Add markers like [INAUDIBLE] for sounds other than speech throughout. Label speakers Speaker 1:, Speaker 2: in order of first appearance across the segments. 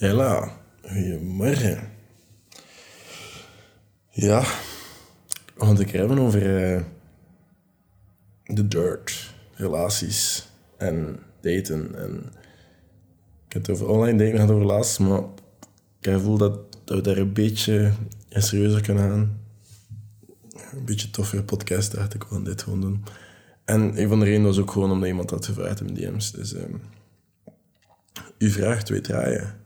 Speaker 1: Hela, goedemorgen. Ja, we gaan het hebben over uh, de dirt, relaties en daten. En ik heb het over online daten gehad over laatst, maar ik heb gevoel dat, dat we daar een beetje serieuzer kunnen gaan. Een beetje toffere podcast, dacht ik, gewoon dit gewoon doen. En een van de redenen was ook gewoon omdat iemand had gevraagd in DM's. Dus um, u vraagt, twee draaien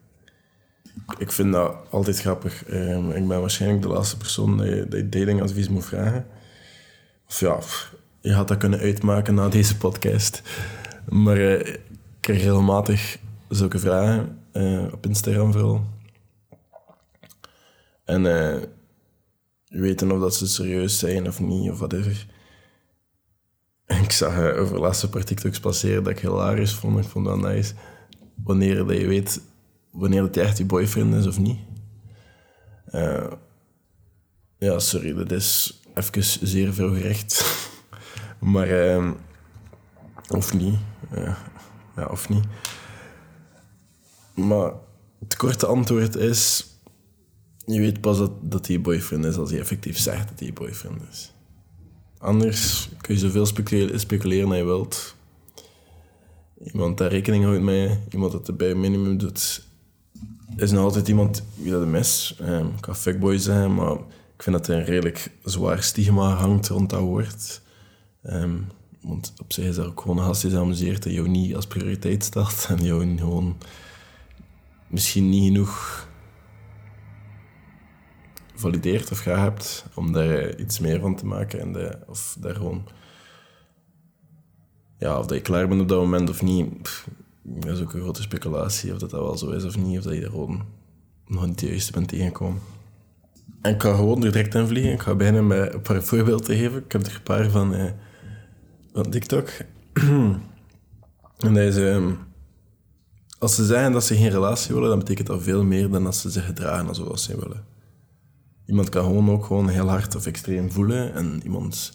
Speaker 1: ik vind dat altijd grappig. Um, ik ben waarschijnlijk de laatste persoon die, je datingadvies moet vragen. Of ja, je had dat kunnen uitmaken na deze podcast. Maar uh, ik krijg regelmatig zulke vragen uh, op Instagram vooral. En uh, weten of dat ze serieus zijn of niet, of whatever. Ik zag over laatste paar TikToks passeren dat ik hilarisch vond. Ik vond dat nice. Wanneer dat je weet wanneer het echt je boyfriend is of niet. Uh, ja, sorry, dat is even zeer veel gerecht. [LAUGHS] maar, uh, of niet. Uh, ja, of niet. Maar het korte antwoord is: je weet pas dat, dat hij je boyfriend is als hij effectief zegt dat hij je boyfriend is. Anders kun je zoveel speculeren, speculeren als je wilt. Iemand daar rekening houdt mee, iemand dat er bij minimum doet is nog altijd iemand wie dat hem is. Um, ik kan fuckboy zijn, maar ik vind dat er een redelijk zwaar stigma hangt rond dat woord. Um, want op zich is dat ook gewoon een gast die amuseert en jou niet als prioriteit stelt en jou gewoon misschien niet genoeg valideert of graag hebt om daar iets meer van te maken en de, of daar gewoon ja, of dat je klaar bent op dat moment of niet, dat is ook een grote speculatie of dat, dat wel zo is of niet, of dat je er gewoon nog niet de juiste bent tegengekomen. En ik ga gewoon er direct in vliegen. Ik ga beginnen met een paar voorbeelden te geven. Ik heb er een paar van, eh, van TikTok. [CLEARS THROAT] en dat is... Eh, als ze zeggen dat ze geen relatie willen, dan betekent dat veel meer dan als ze zich gedragen zoals ze willen. Iemand kan gewoon ook gewoon heel hard of extreem voelen en iemand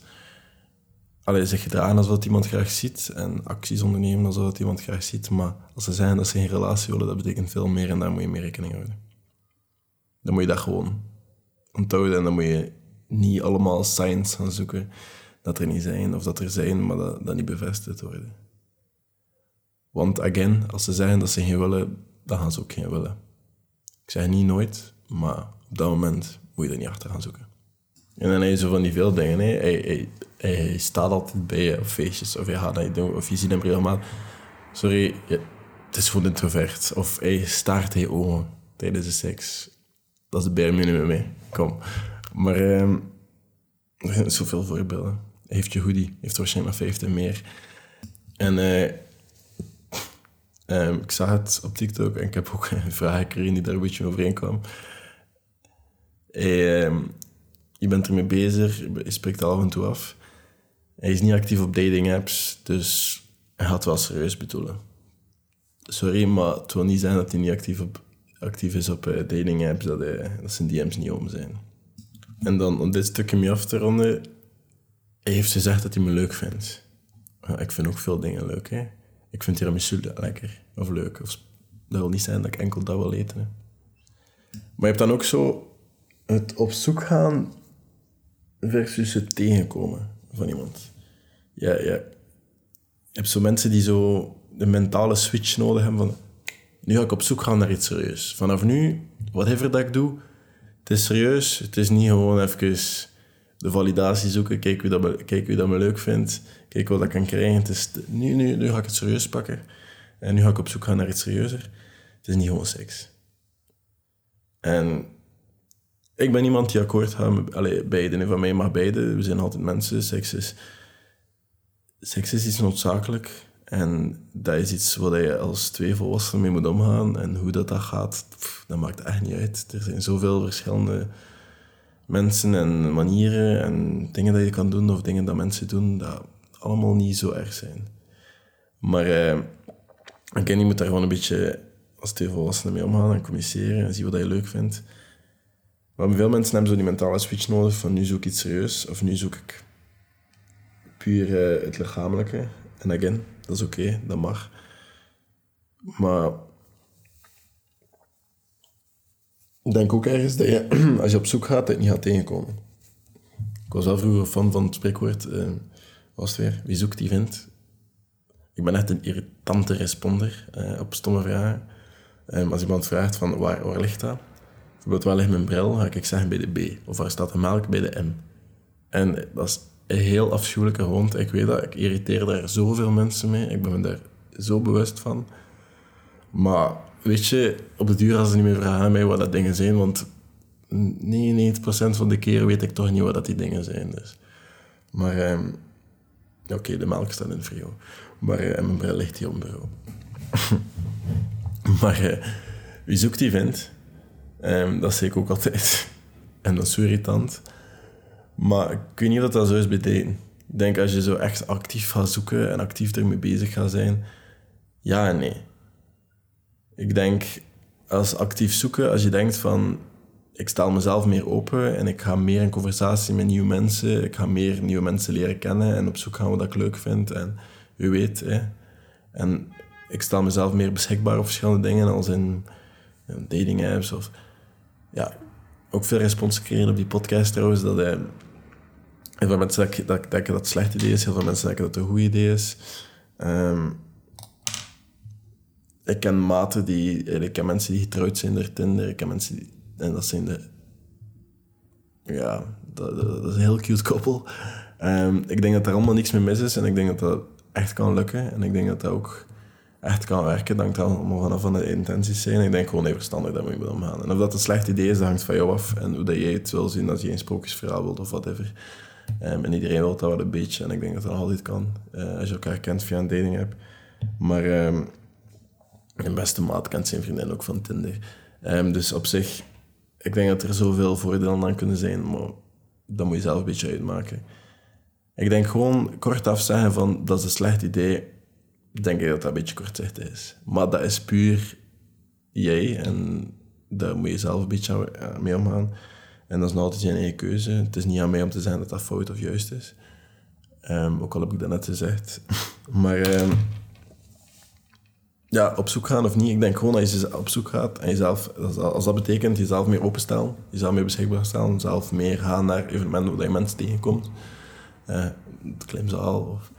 Speaker 1: allee, zich gedragen alsof dat iemand graag ziet en acties ondernemen alsof dat iemand graag ziet. Maar als ze zeggen dat ze geen relatie willen, dat betekent veel meer en daar moet je mee rekening houden. Dan moet je dat gewoon onthouden en dan moet je niet allemaal signs gaan zoeken dat er niet zijn of dat er zijn, maar dat, dat niet bevestigd worden. Want again, als ze zeggen dat ze geen willen, dan gaan ze ook geen willen. Ik zeg niet nooit, maar op dat moment moet je er niet achter gaan zoeken. En dan heb je zo van die veel dingen. Hè. Hij, hij staat altijd bij je op feestjes. Of je gaat dat doen. Of je ziet hem regelmatig. Sorry, het is gewoon introvert. Of hij staart hij ogen tijdens de seks. Dat is de bare minimum mee. Kom. Maar uh, er zijn zoveel voorbeelden. Hij heeft je hoodie. heeft waarschijnlijk nog 50 meer. En uh, um, ik zag het op TikTok en ik heb ook [LAUGHS] een vraag gekregen die daar een beetje overheen kwam. Hij, uh, je bent ermee bezig, je spreekt af en toe af. Hij is niet actief op dating apps, dus hij gaat wel serieus bedoelen. Sorry, maar het wil niet zijn dat hij niet actief, is op uh, dating apps, dat, dat zijn DM's niet om zijn. En dan om dit stukje mee af te ronden, hij heeft gezegd dat hij me leuk vindt. ik vind ook veel dingen leuk, hè. Ik vind tiramisu lekker, of leuk. Of, dat wil niet zijn dat ik enkel dat wil eten. Maar je hebt dan ook zo het op zoek gaan versus het tegenkomen van iemand. Ja, ja. Je hebt zo mensen die zo de mentale switch nodig hebben van... Nu ga ik op zoek gaan naar iets serieus. Vanaf nu, whatever dat ik doe, het is serieus. Het is niet gewoon even de validatie zoeken, kijk wie dat me, kijk wie dat me leuk vindt, kijk wat ik kan krijgen. Het is, nu, nu, nu ga ik het serieus pakken. En nu ga ik op zoek gaan naar iets serieuzer. Het is niet gewoon seks. En ik ben iemand die akkoord gaat met beide. Van mij mag beide. We zijn altijd mensen. Seks is, seks is iets noodzakelijk. En dat is iets waar je als twee volwassenen mee moet omgaan. En hoe dat, dat gaat, dat maakt echt niet uit. Er zijn zoveel verschillende mensen en manieren en dingen dat je kan doen of dingen dat mensen doen, dat allemaal niet zo erg zijn. Maar uh, ik je moet daar gewoon een beetje als twee volwassenen mee omgaan en communiceren en zien wat je leuk vindt. Maar veel mensen hebben zo die mentale switch nodig van nu zoek ik iets serieus of nu zoek ik puur uh, het lichamelijke. En again, dat is oké, dat mag. Maar Ik denk ook ergens dat je, [CLEARS THROAT] als je op zoek gaat, het niet gaat tegenkomen. Ik was wel vroeger fan van het spreekwoord, uh, was het weer, wie zoekt die vindt. Ik ben echt een irritante responder uh, op stomme vragen. Als iemand vraagt van waar, waar ligt dat? Bijvoorbeeld waar ligt mijn bril? Ga ik zeggen bij de B. Of waar staat de melk? Bij de M. En dat is een heel afschuwelijke hond. Ik weet dat, ik irriteer daar zoveel mensen mee. Ik ben me daar zo bewust van. Maar weet je, op de duur als ze niet meer vragen aan mij wat dat dingen zijn, want 99% van de keer weet ik toch niet wat dat die dingen zijn. Dus. Maar, um, oké, de melk staat in frio. Maar uh, mijn bril ligt hier op bureau. [LAUGHS] maar uh, wie zoekt die vindt, um, dat zeg ik ook altijd. [LAUGHS] en dat is zo irritant. Maar ik weet niet of dat zo is daten. Ik denk als je zo echt actief gaat zoeken en actief ermee bezig gaat zijn, ja en nee. Ik denk, als actief zoeken, als je denkt van, ik stel mezelf meer open en ik ga meer in conversatie met nieuwe mensen, ik ga meer nieuwe mensen leren kennen en op zoek gaan wat ik leuk vind en wie weet. Hè. En ik stel mezelf meer beschikbaar op verschillende dingen, als in, in dating apps of... Ja, ook veel respons gekregen op die podcast trouwens, dat... hij Heel veel mensen denken dat, dat, dat het slecht idee is, heel veel mensen denken dat het een goed idee is. Um, ik ken maten die... Ik ken mensen die getrouwd zijn door Tinder. Ik ken mensen die... En dat zijn de... Ja, dat, is een heel cute koppel. Um, ik denk dat er allemaal niks mee mis is. En ik denk dat dat echt kan lukken. En ik denk dat dat ook [LAUGHS] echt kan werken. Dat hangt allemaal vanaf van de intenties zijn. Ik denk gewoon even verstandig daarmee moet omgaan. En of dat een slecht idee is, dat hangt van jou af. En hoe dat jij het wil zien, als je een sprookjesverhaal wilt of whatever. Um, en iedereen wil dat wel een beetje. En ik denk dat dat altijd kan. Uh, als je elkaar kent via een dating app. Maar... Um, mijn beste maat kent zijn vriendin ook van Tinder. Um, dus op zich, ik denk dat er zoveel voordelen aan kunnen zijn, maar dat moet je zelf een beetje uitmaken. Ik denk gewoon kortaf zeggen van dat is een slecht idee, denk ik dat dat een beetje kortzichtig is. Maar dat is puur jij en daar moet je zelf een beetje mee omgaan. En dat is nog altijd je eigen keuze. Het is niet aan mij om te zeggen dat dat fout of juist is. Um, ook al heb ik dat net gezegd. [LAUGHS] maar um, ja, op zoek gaan of niet. Ik denk gewoon dat je op zoek gaat en jezelf, als dat betekent jezelf meer openstellen, jezelf meer beschikbaar stellen, zelf meer gaan naar evenementen waar je mensen tegenkomt. Uh, het klimzaal. Of...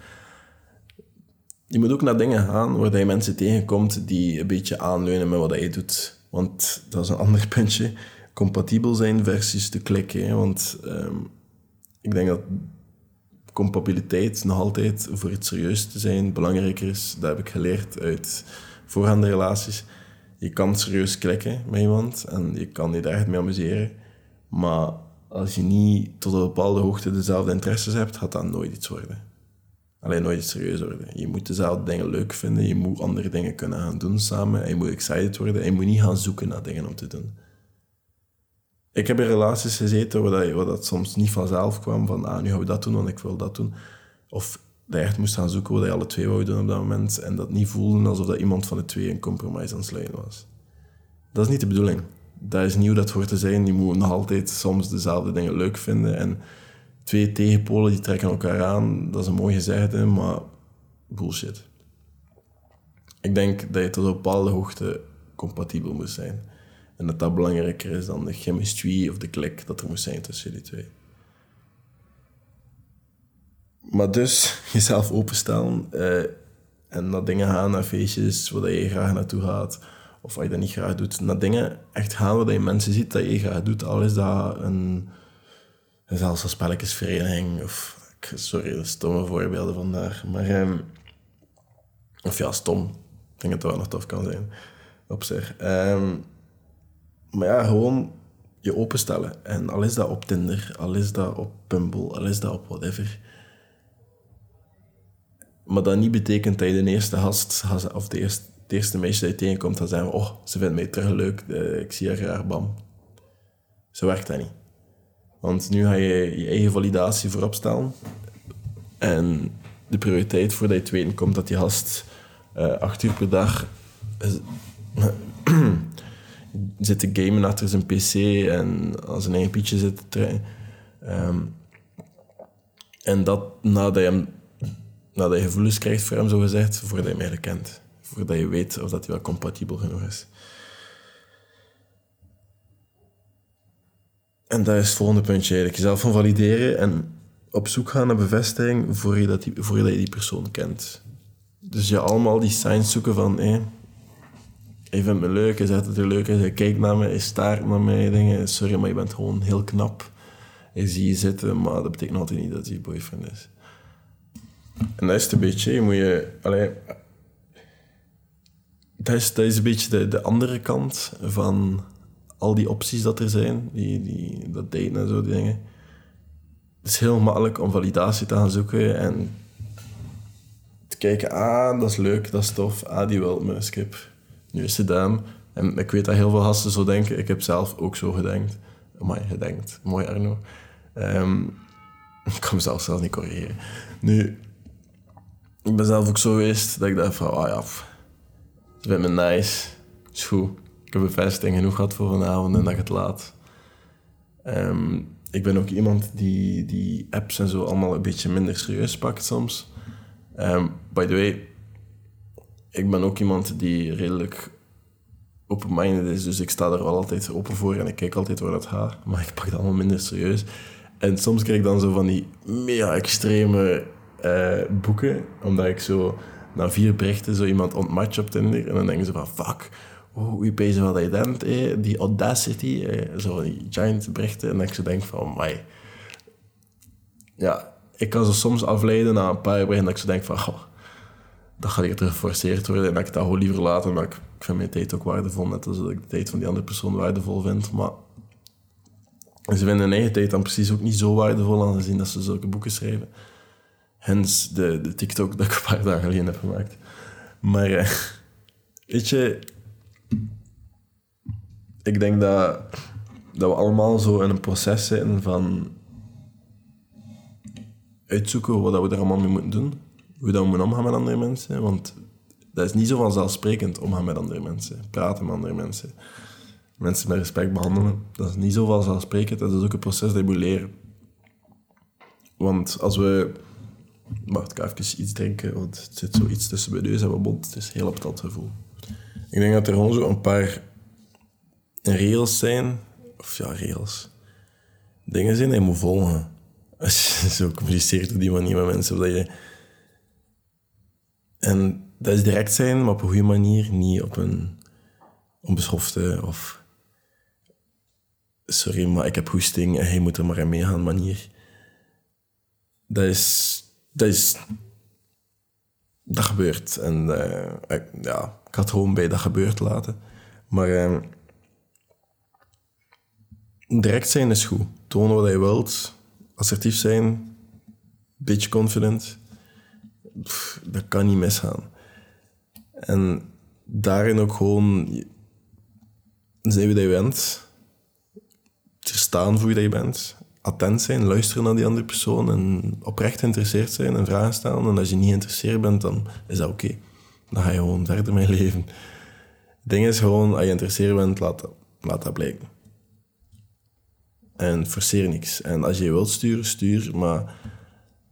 Speaker 1: Je moet ook naar dingen gaan waar je mensen tegenkomt die een beetje aanleunen met wat je doet. Want dat is een ander [LAUGHS] puntje. Compatibel zijn versus te klikken. Want um, ik denk dat compatibiliteit nog altijd voor iets serieus te zijn belangrijker is. Dat heb ik geleerd uit voorgaande relaties. Je kan serieus klikken met iemand en je kan je daar echt mee amuseren. Maar als je niet tot een bepaalde hoogte dezelfde interesses hebt, gaat dat nooit iets worden. Alleen nooit serieus worden. Je moet dezelfde dingen leuk vinden, je moet andere dingen kunnen gaan doen samen, en je moet excited worden en je moet niet gaan zoeken naar dingen om te doen ik heb in relaties gezeten waar dat, waar dat soms niet vanzelf kwam, van ah, nu gaan we dat doen, want ik wil dat doen. Of dat je echt moest gaan zoeken wat je alle twee wou doen op dat moment en dat niet voelden alsof dat iemand van de twee een compromise aan het sluiten was. Dat is niet de bedoeling. Dat is nieuw dat hoort te zijn. Je moet nog altijd soms dezelfde dingen leuk vinden. En twee tegenpolen die trekken elkaar aan, dat is een mooi gezegde, maar bullshit. Ik denk dat je tot een bepaalde hoogte compatibel moet zijn. En dat dat belangrijker is dan de chemistrie of de klik dat er moet zijn tussen die twee. Maar dus [LAUGHS] jezelf openstellen uh, en naar dingen gaan, naar feestjes waar je graag naartoe gaat, of wat je dat niet graag doet. Naar dingen echt gaan waar je mensen ziet dat je graag doet, al is dat een, zelfs een spelletjesvereniging, of sorry, stomme voorbeelden vandaag, maar um, of ja, stom. Ik denk dat dat wel nog tof kan zijn op zich. Um, maar ja, gewoon je openstellen. En al is dat op Tinder, al is dat op Bumble, al is dat op whatever. Maar dat niet betekent dat je de eerste gast, of de eerste, eerste meisje dat je tegenkomt, dan zeggen oh, ze vindt mij terug leuk, eh, ik zie haar graag, bam. Zo werkt dat niet. Want nu ga je je eigen validatie voorop stellen. En de prioriteit voordat je te weten komt dat die gast uh, acht uur per dag [CLEARS THROAT] zit te gamen achter zijn pc en als een eigen pietje zit te trainen. Ehm, en dat nadat je, nadat je gevoelens krijgt voor hem, zo gezegd, voordat je hem eigenlijk kent. Voordat je weet of dat hij wel compatibel genoeg is. En dat is het volgende puntje eigenlijk. Jezelf van valideren en op zoek gaan naar bevestiging voor je dat, die, voor je, dat je die persoon kent. Dus je allemaal die signs zoeken van... Hé, hij vindt me leuk, hij zegt het er leuk, hij kijkt naar me, hij staart naar mij, dingen. Sorry, maar je bent gewoon heel knap. Hij zie je zitten, maar dat betekent altijd niet dat hij je boyfriend is. En dat is het een beetje, je moet je... Allee, dat is, dat is een beetje de, de andere kant van al die opties dat er zijn, die, die, dat daten en zo, die dingen. Het is heel makkelijk om validatie te gaan zoeken en te kijken, ah, dat is leuk, dat is tof, ah, die wil me, skip. Nu is het dan. En ik weet dat heel veel gasten zo denken. Ik heb zelf ook zo gedenkt. Mooi gedenkt. Mooi, Arno. Um, [LAUGHS] ik kan mezelf zelf niet corrigeren. Nu, ik ben zelf ook zo geweest dat ik dacht van, ah ja, het vindt me nice. Is goed. Ik heb bevestiging genoeg gehad voor vanavond en dat het laat. Um, ik ben ook iemand die, die apps en zo allemaal een beetje minder serieus pakt soms. Um, by the way, ik ben ook iemand die redelijk open-minded is, dus ik sta er wel altijd open voor en ik kijk altijd waar dat gaat, maar [LAUGHS] ik pak het allemaal minder serieus. En soms krijg ik dan zo van die mega extreme uh, boeken, omdat ik zo na vier berichten zo iemand ontmatch op Tinder en dan denken ze van fuck, oh, wie bezig wat hij denkt, die audacity, zo die giant berichten en dat ik zo denk van, mij. Ja, ik kan ze soms afleiden na een paar berichten dat ik zo denk van, goh, dat gaat eerder geforceerd worden en dat ik dat gewoon liever laten. Maar ik, ik vind mijn tijd ook waardevol, net als ik de tijd van die andere persoon waardevol vind. Maar ze vinden hun eigen tijd dan precies ook niet zo waardevol, aangezien dat ze zulke boeken schrijven. Hens de, de TikTok dat ik een paar dagen geleden heb gemaakt. Maar eh, weet je, ik denk dat, dat we allemaal zo in een proces zijn van uitzoeken wat we er allemaal mee moeten doen hoe dat we moeten omgaan met andere mensen. Want dat is niet zo vanzelfsprekend omgaan met andere mensen. Praten met andere mensen. Mensen met respect behandelen. Dat is niet zo vanzelfsprekend. Dat is ook een proces dat je moet leren. Want als we... Wacht, ik even iets drinken, want het zit zoiets tussen mijn neus en mijn mond. Het is heel op dat gevoel. Ik denk dat er gewoon zo een paar regels zijn. Of ja, regels. Dingen zijn die je moet volgen. [LAUGHS] Als je zo communiceert op die manier met mensen, dat je en dat is direct zijn, maar op een goede manier, niet op een onbeschofte of sorry, maar ik heb hoesting en hij moet er maar aan meegaan manier. Dat is, dat is, dat gebeurt. En uh, ik, ja, ik had gewoon bij dat gebeurt laten. Maar uh, direct zijn is goed. Tonen wat je wilt. Assertief zijn. Beetje confident dat kan niet misgaan. En daarin ook gewoon zijn wie dat je bent, staan voor wie dat je bent, attent zijn, luisteren naar die andere persoon en oprecht geïnteresseerd zijn en vragen stellen. En als je niet geïnteresseerd bent, dan is dat oké. Dan ga je gewoon verder met leven. Het ding is gewoon, als je geïnteresseerd bent, laat, laat dat blijken. En forceer niks. En als je wilt sturen, stuur, maar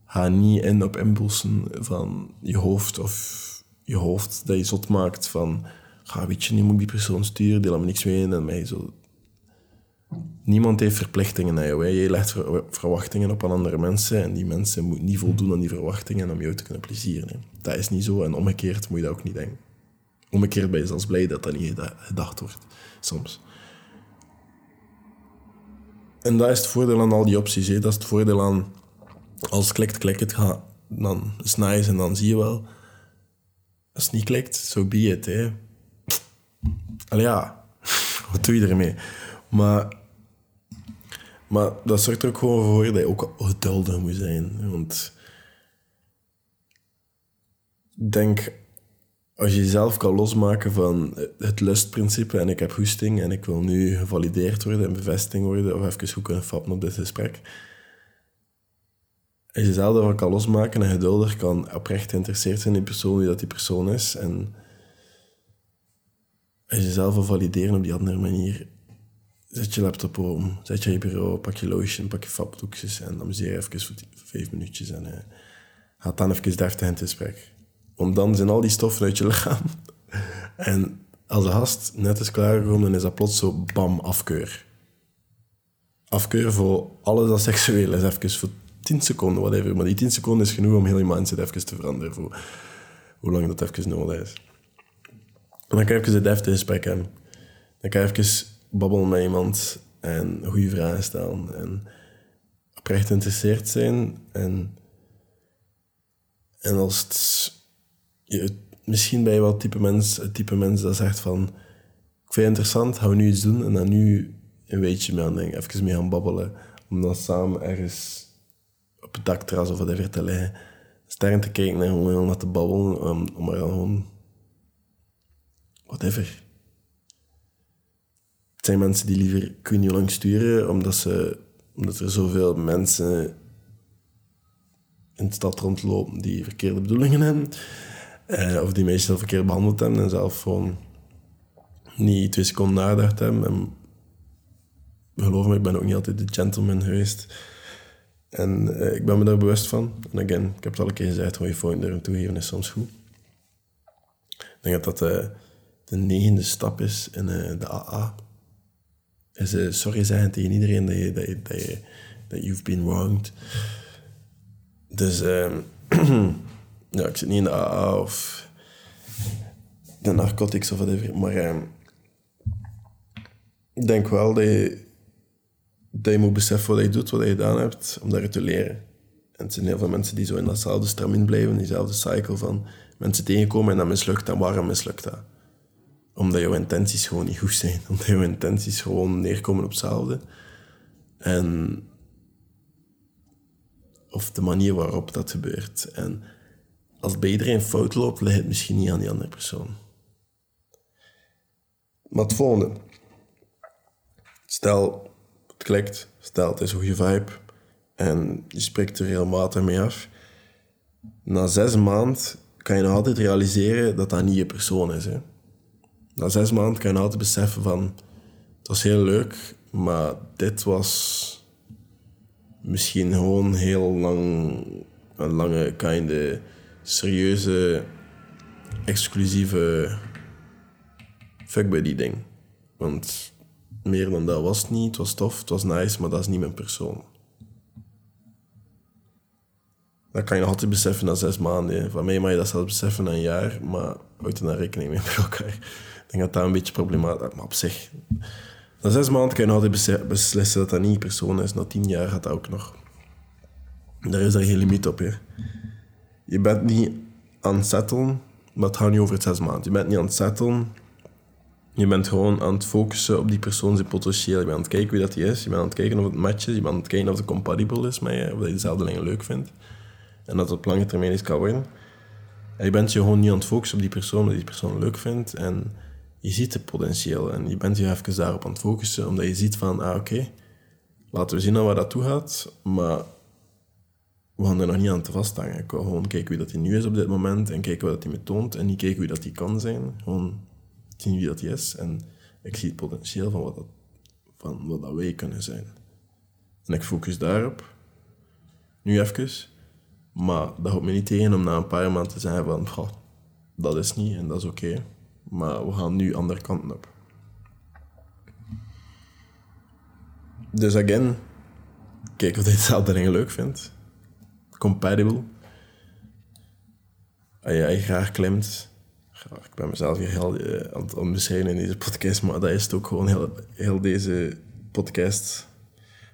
Speaker 1: ga niet in op impulsen van je hoofd of je hoofd dat je zot maakt van ga weet je, niet moet die persoon sturen, die laat niks mee en mij zo. Niemand heeft verplichtingen naar jou. Hè. Je legt verwachtingen op aan andere mensen en die mensen moeten niet voldoen aan die verwachtingen om jou te kunnen plezieren. Dat is niet zo en omgekeerd moet je dat ook niet denken. Omgekeerd ben je zelfs blij dat dat niet gedacht wordt, soms. En dat is het voordeel aan al die opties. Dat is het voordeel aan als klikt, klikt het dan is en dan zie je wel. Als het niet klikt, zo so be it. Hè. Allee, ja, [LAUGHS] wat doe je ermee? Maar, maar dat zorgt er ook gewoon voor dat je ook geduldig moet zijn. Want denk, als je jezelf kan losmaken van het lustprincipe en ik heb hoesting en ik wil nu gevalideerd worden en bevestiging worden of even goed kunnen fappen op dit gesprek als je jezelf kan losmaken en geduldig kan oprecht geïnteresseerd zijn in die persoon, wie dat die persoon is. En als je jezelf wil valideren op die andere manier, zet je laptop om, zet je je bureau, pak je lotion, pak je fapdoekjes en amuseer even voor vijf minuutjes en uh, ga dan even deftig in het gesprek. Want dan zijn al die stoffen uit je lichaam. [LAUGHS] en als de gast net is klaargekomen, dan is dat plots zo bam, afkeur. afkeuren voor alles dat seksueel is. Even voor 10 seconden, whatever. Maar die 10 seconden is genoeg om heel je mindset even te veranderen. Voor hoe lang dat even nodig is. En dan kan je even een deftig gesprek. Dan kan je even babbelen met iemand en goede vragen stellen. En oprecht geïnteresseerd zijn. En, en als het, misschien ben je wel het type mens, type mens dat zegt van... Ik vind het interessant, gaan we nu iets doen? En dan nu een weetje mee aan denken. Even mee gaan babbelen. Om dan samen ergens op het dakterras of whatever te liggen. Sterren te kijken en gewoon naar te babbelen. Om, om maar gewoon... Whatever. Het zijn mensen die liever kun je lang sturen, omdat, ze, omdat er zoveel mensen in de stad rondlopen die verkeerde bedoelingen hebben. Eh, of die meestal verkeerd behandeld hebben en zelf gewoon niet twee seconden nagedacht hebben. En geloof me, ik ben ook niet altijd de gentleman geweest. En eh, ik ben me daar bewust van. En again, ik heb het al een keer gezegd, gewoon je phone er toegeven is soms goed. Ik denk dat dat uh, de negende stap is in de AA. Is sorry zeggen tegen iedereen dat je, dat je, dat je that you've been wronged. Dus ehm, [CLEARS THROAT] ja, ik zit niet in de AA of de narcotics of whatever, maar ehm, ik denk wel dat je dat moet beseffen wat je doet, wat je gedaan hebt, om daar te leren. En het zijn heel veel mensen die zo in datzelfde stramien blijven, diezelfde cycle van mensen tegenkomen en dat mislukt. En waarom mislukt dat? Omdat jouw intenties gewoon niet goed zijn. [LAUGHS] Omdat jouw intenties gewoon neerkomen op hetzelfde. En... Of de manier waarop dat gebeurt. En als bij iedereen fout loopt, ligt het misschien niet aan die andere persoon. Maar het volgende. Stel, het klikt, stel het is een goede vibe en je spreekt er regelmatig mee af. Na zes maanden kan je nog altijd realiseren dat dat niet je persoon is. Hè. Na zes maanden kan je nog altijd beseffen van het was heel leuk, maar dit was misschien gewoon heel lang een lange, kinde, serieuze, exclusieve fuckbuddy ding. Want meer dan dat was het niet. Het was tof, het was nice, maar dat is niet mijn persoon. Dat kan je nog altijd beseffen na zes maanden. Van mij mag je dat zelfs beseffen na een jaar, maar houd er rekening mee met elkaar. Ik denk dat dat een beetje problematisch is, maar op zich... Na zes maanden kan je nog altijd beslissen dat dat niet je persoon is. Na tien jaar gaat dat ook nog. Daar is daar geen limiet op, hè. Je bent niet aan het settelen, maar het gaat niet over het zes maanden. Je bent niet aan het settelen je bent gewoon aan het focussen op die persoon zijn potentieel. Je bent aan het kijken wie dat is. Je bent aan het kijken of het matcht is. Je bent aan het kijken of het compatible is met je. Of dat je dezelfde dingen leuk vindt. En dat het op lange termijn iets kan worden. En je bent je gewoon niet aan het focussen op die persoon, dat die persoon leuk vindt. En je ziet het potentieel. En je bent je even daarop aan het focussen. Omdat je ziet van, ah oké, laten we zien naar waar dat toe gaat. Maar we gaan er nog niet aan te vasthangen. Ik wil gewoon kijken wie dat hij nu is op dit moment. En kijken wat hij me toont. En niet kijken wie dat hij kan zijn. Gewoon zien wie dat is. En ik zie het potentieel van wat, dat, van wat dat wij kunnen zijn. En ik focus daarop. Nu even. Maar dat houdt me niet tegen om na een paar maanden te zeggen van... Goh, dat is niet en dat is oké. Maar we gaan nu andere kanten op. Dus again, kijk of je hetzelfde dingen leuk vindt. Compatible. Als jij graag klimt, ik ben mezelf hier heel uh, aan het omschrijven in deze podcast, maar dat is het ook gewoon heel, heel deze podcast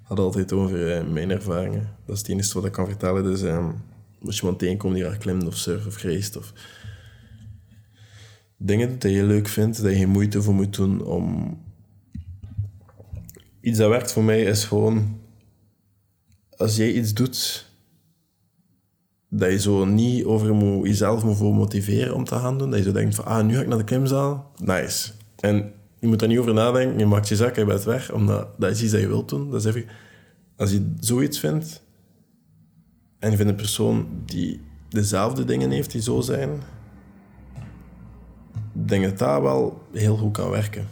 Speaker 1: gaat altijd over uh, mijn ervaringen. Dat is het enige wat ik kan vertellen. Dus um, als je iemand tegenkomt die graag klimt of surft of reist of dingen dat je leuk vindt, dat je geen moeite voor moet doen om... Iets dat werkt voor mij is gewoon... Als jij iets doet dat je zo niet over moet, jezelf moet voor motiveren om te gaan doen. Dat je zo denkt van, ah, nu ga ik naar de klimzaal. Nice. En je moet daar niet over nadenken. Je maakt je zak, je bent weg. Omdat dat is iets dat je wilt doen. Dat is even, als je zoiets vindt, en je vindt een persoon die dezelfde dingen heeft die zo zijn, denk dat dat wel heel goed kan werken.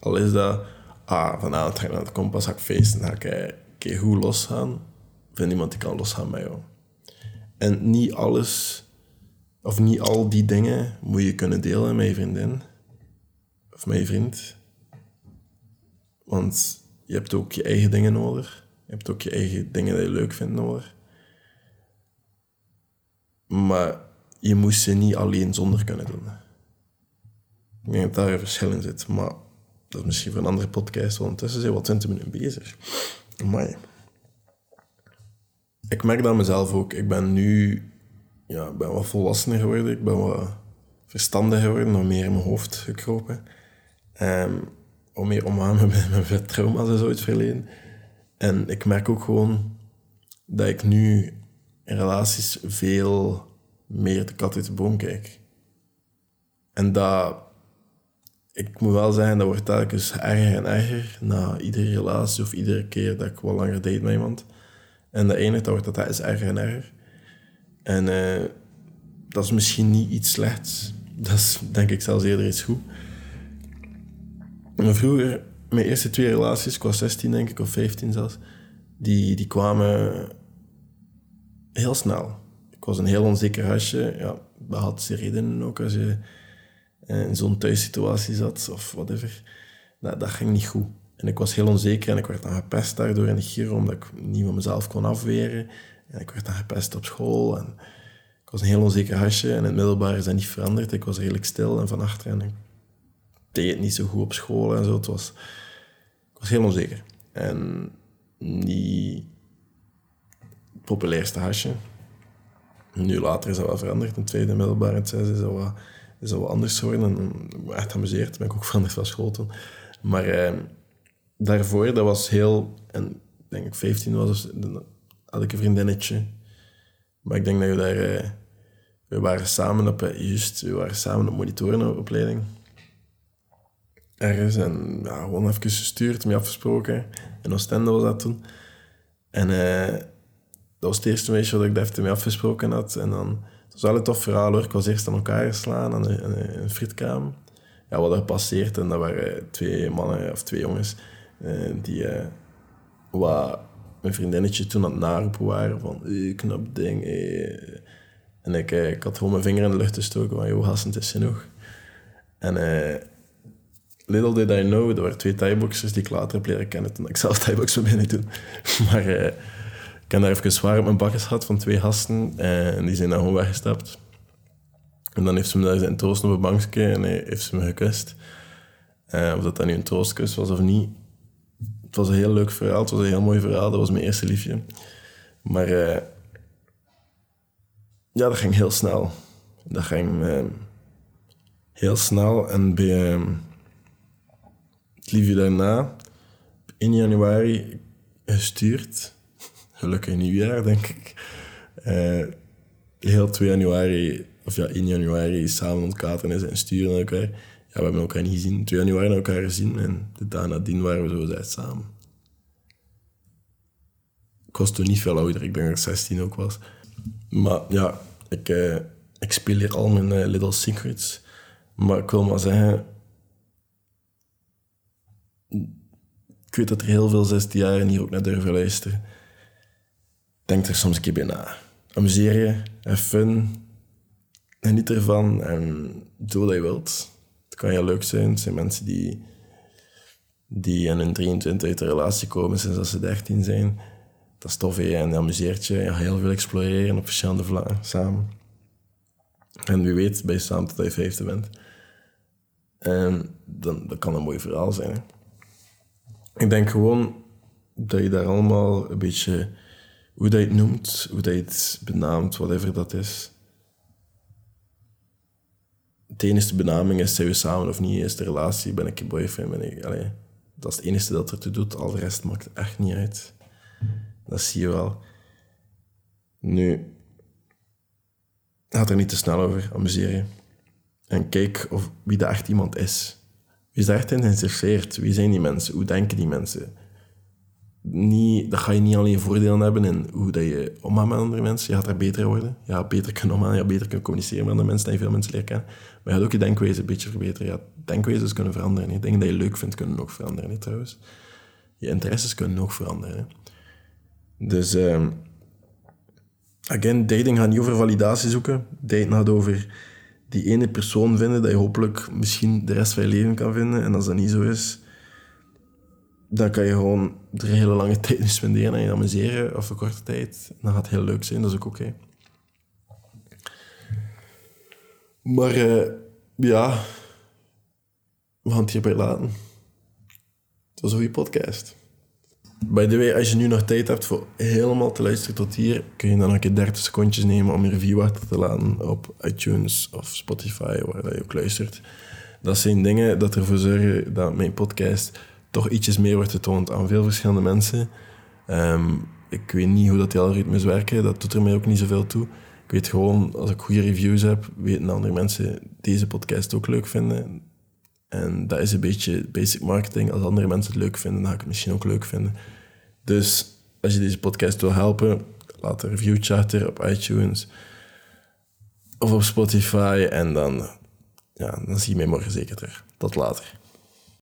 Speaker 1: Al is dat, ah, vanavond ga ik naar het kompas, ga ik feesten, ga ik een keer goed losgaan vind iemand die kan losgaan met jou. En niet alles, of niet al die dingen moet je kunnen delen met je vriendin of met je vriend. Want je hebt ook je eigen dingen nodig. Je hebt ook je eigen dingen die je leuk vindt nodig. Maar je moest ze niet alleen zonder kunnen doen. Ik denk dat daar een verschil in zit. Maar dat is misschien voor een andere podcast, want ondertussen zijn we al 20 minuten bezig. Maar ik merk dat mezelf ook. Ik ben nu ja, ben wat volwassener geworden. Ik ben wat verstandiger geworden, nog meer in mijn hoofd gekropen. Um, om meer omgaan [LAUGHS] met mijn trauma's en zo het verleden. En ik merk ook gewoon dat ik nu in relaties veel meer de kat uit de boom kijk. En dat... Ik moet wel zeggen, dat wordt telkens erger en erger na iedere relatie of iedere keer dat ik wat langer date met iemand. En dat enige dat wordt dat, dat is erger en erger. En uh, dat is misschien niet iets slechts. [LAUGHS] Dat is denk ik zelfs eerder iets goed. Maar vroeger, mijn eerste twee relaties, ik was 16 denk ik, of 15 zelfs, die, die kwamen heel snel. Ik was een heel onzeker hasje. Ja, dat had zijn redenen ook als je in zo'n thuissituatie zat of whatever. Dat, dat ging niet goed. En ik was heel onzeker en ik werd dan gepest daardoor in de giro, omdat ik niet van mezelf kon afweren. En ik werd dan gepest op school. En ik was een heel onzeker hasje en in het middelbaar is dat niet veranderd. Ik was redelijk stil en van achter en ik deed het niet zo goed op school en zo. Het was, ik was heel onzeker. En niet het populairste hasje. Nu later is dat wel veranderd. In tweede middelbaar en het zesde is dat wat, is anders geworden. En echt amuseerd. Ben ik ook veranderd van school toen. Maar eh, daarvoor, dat was heel... En denk ik 15 was, had ik een vriendinnetje. Maar ik denk dat we daar... Eh, we waren samen op... Eh, juist, we waren samen op monitorenopleiding. Ergens. En ja, gewoon even gestuurd, mee afgesproken. In Oostende was dat toen. En uh, dat was het eerste meisje dat ik daar mee afgesproken had. En dan... Het was wel een tof verhaal hoor. Ik was eerst aan elkaar geslaan aan een, een, een. Ja, wat er passeert. En dat waren twee mannen of twee jongens die uh, wat mijn vriendinnetje toen aan het naroepen waren van eh, knap ding. Eh. En ik, eh, ik had gewoon mijn vinger in de lucht gestoken van joh, gasten, het is genoeg. En little did I know, er waren twee thaiboxers die ik later heb leren kennen toen ik zelf thaiboxen binnen doen. [LAUGHS] maar ik heb daar even zwaar op mijn bakjes gehad van twee gasten en die zijn dan gewoon weggestapt. En dan heeft ze me daar zijn troost op een bankje en heeft ze me gekust. of dat dan nu een troostkus was of niet, het was een heel leuk verhaal. Het was een heel mooi verhaal. Dat was mijn eerste liefje. Maar uh, ja, dat ging heel snel. Dat ging uh, heel snel. En bij uh, het liefje daarna, in januari, gestuurd. Gelukkig nieuwjaar, denk ik. heel 2 januari, of ja, 1 januari samen ontkaten en sturen naar elkaar ja, we hebben elkaar niet gezien. 2 januari elkaar gezien en de dag nadien waren we zo uit samen. Ik was toen niet veel ouder, ik dat ik 16 ook was. Maar ja, ik, uh, ik speel hier al mijn uh, Little Secrets. Maar ik wil maar zeggen... Ik weet dat er heel veel 16-jarigen hier ook naar durven luisteren. Denk er soms een keer bij na. Amuseer je, heb fun, geniet ervan en doe wat je wilt. Het kan heel leuk zijn. Het zijn mensen die, die in hun 23 uit relatie komen sinds dat ze 13 zijn. Dat is tof en je amuseert je. Gaat heel veel exploreren op verschillende vlakken samen. En wie weet bij samen tot je vijfde bent. En dan, dat kan een mooi verhaal zijn. Ik denk gewoon dat je daar allemaal een beetje, hoe dat je het noemt, hoe dat je het benaamt, whatever dat is, de enige benaming is, zijn we samen of niet, is de relatie, ben ik je boyfriend, ben ik... Dat is het enige dat er toe doet, al de rest maakt echt niet uit. Dat zie je wel. Nu, gaat er niet te snel over, amuseer je. En kijk of, wie dat echt iemand is. Wie is daar echt in geïnteresseerd? Wie zijn die mensen? Hoe denken die mensen? Niet, dat ga je niet alleen voordelen hebben in hoe dat je omgaat met andere mensen. Je gaat er beter worden. Je gaat beter kunnen omgaan. Je gaat beter kunnen communiceren met andere mensen. En je veel mensen leren kennen. Maar je gaat ook je denkwijze een beetje verbeteren. Je gaat denkwijzes kunnen veranderen. Je dingen die je leuk vindt kunnen ook veranderen, trouwens. Je interesses kunnen ook veranderen. Dus, uh, again, dating gaat niet over validatie zoeken. Dating gaat over die ene persoon vinden dat je hopelijk misschien de rest van je leven kan vinden. En als dat niet zo is, dan kan je gewoon er hele lange [LAUGHS] tijd in spenderen en je amuseren, of een korte tijd. Dan gaat het heel leuk zijn, dat is ook oké. Maar eh, ja, we gaan het hierbij laten. Het was een goede podcast. By the way, als je nu nog tijd hebt voor helemaal te luisteren tot hier, kun je dan een keer 30 secondjes nemen om je review achter te laten op iTunes of Spotify, waar je ook luistert. Dat zijn dingen dat ervoor zorgen dat mijn podcast toch ietsjes meer wordt getoond aan veel verschillende mensen. Ehm, ik weet niet hoe dat die algoritmes werken, dat doet er mij ook niet zoveel toe. Ik weet gewoon, als ik goede reviews heb, weten andere mensen deze podcast ook leuk vinden. En dat is een beetje basic marketing. Als andere mensen het leuk vinden, dan ga ik het misschien ook leuk vinden. Dus als je deze podcast wil helpen, laat een review chatter op iTunes of op Spotify. En dan, ja, dan zie je mij morgen zeker terug. Tot later.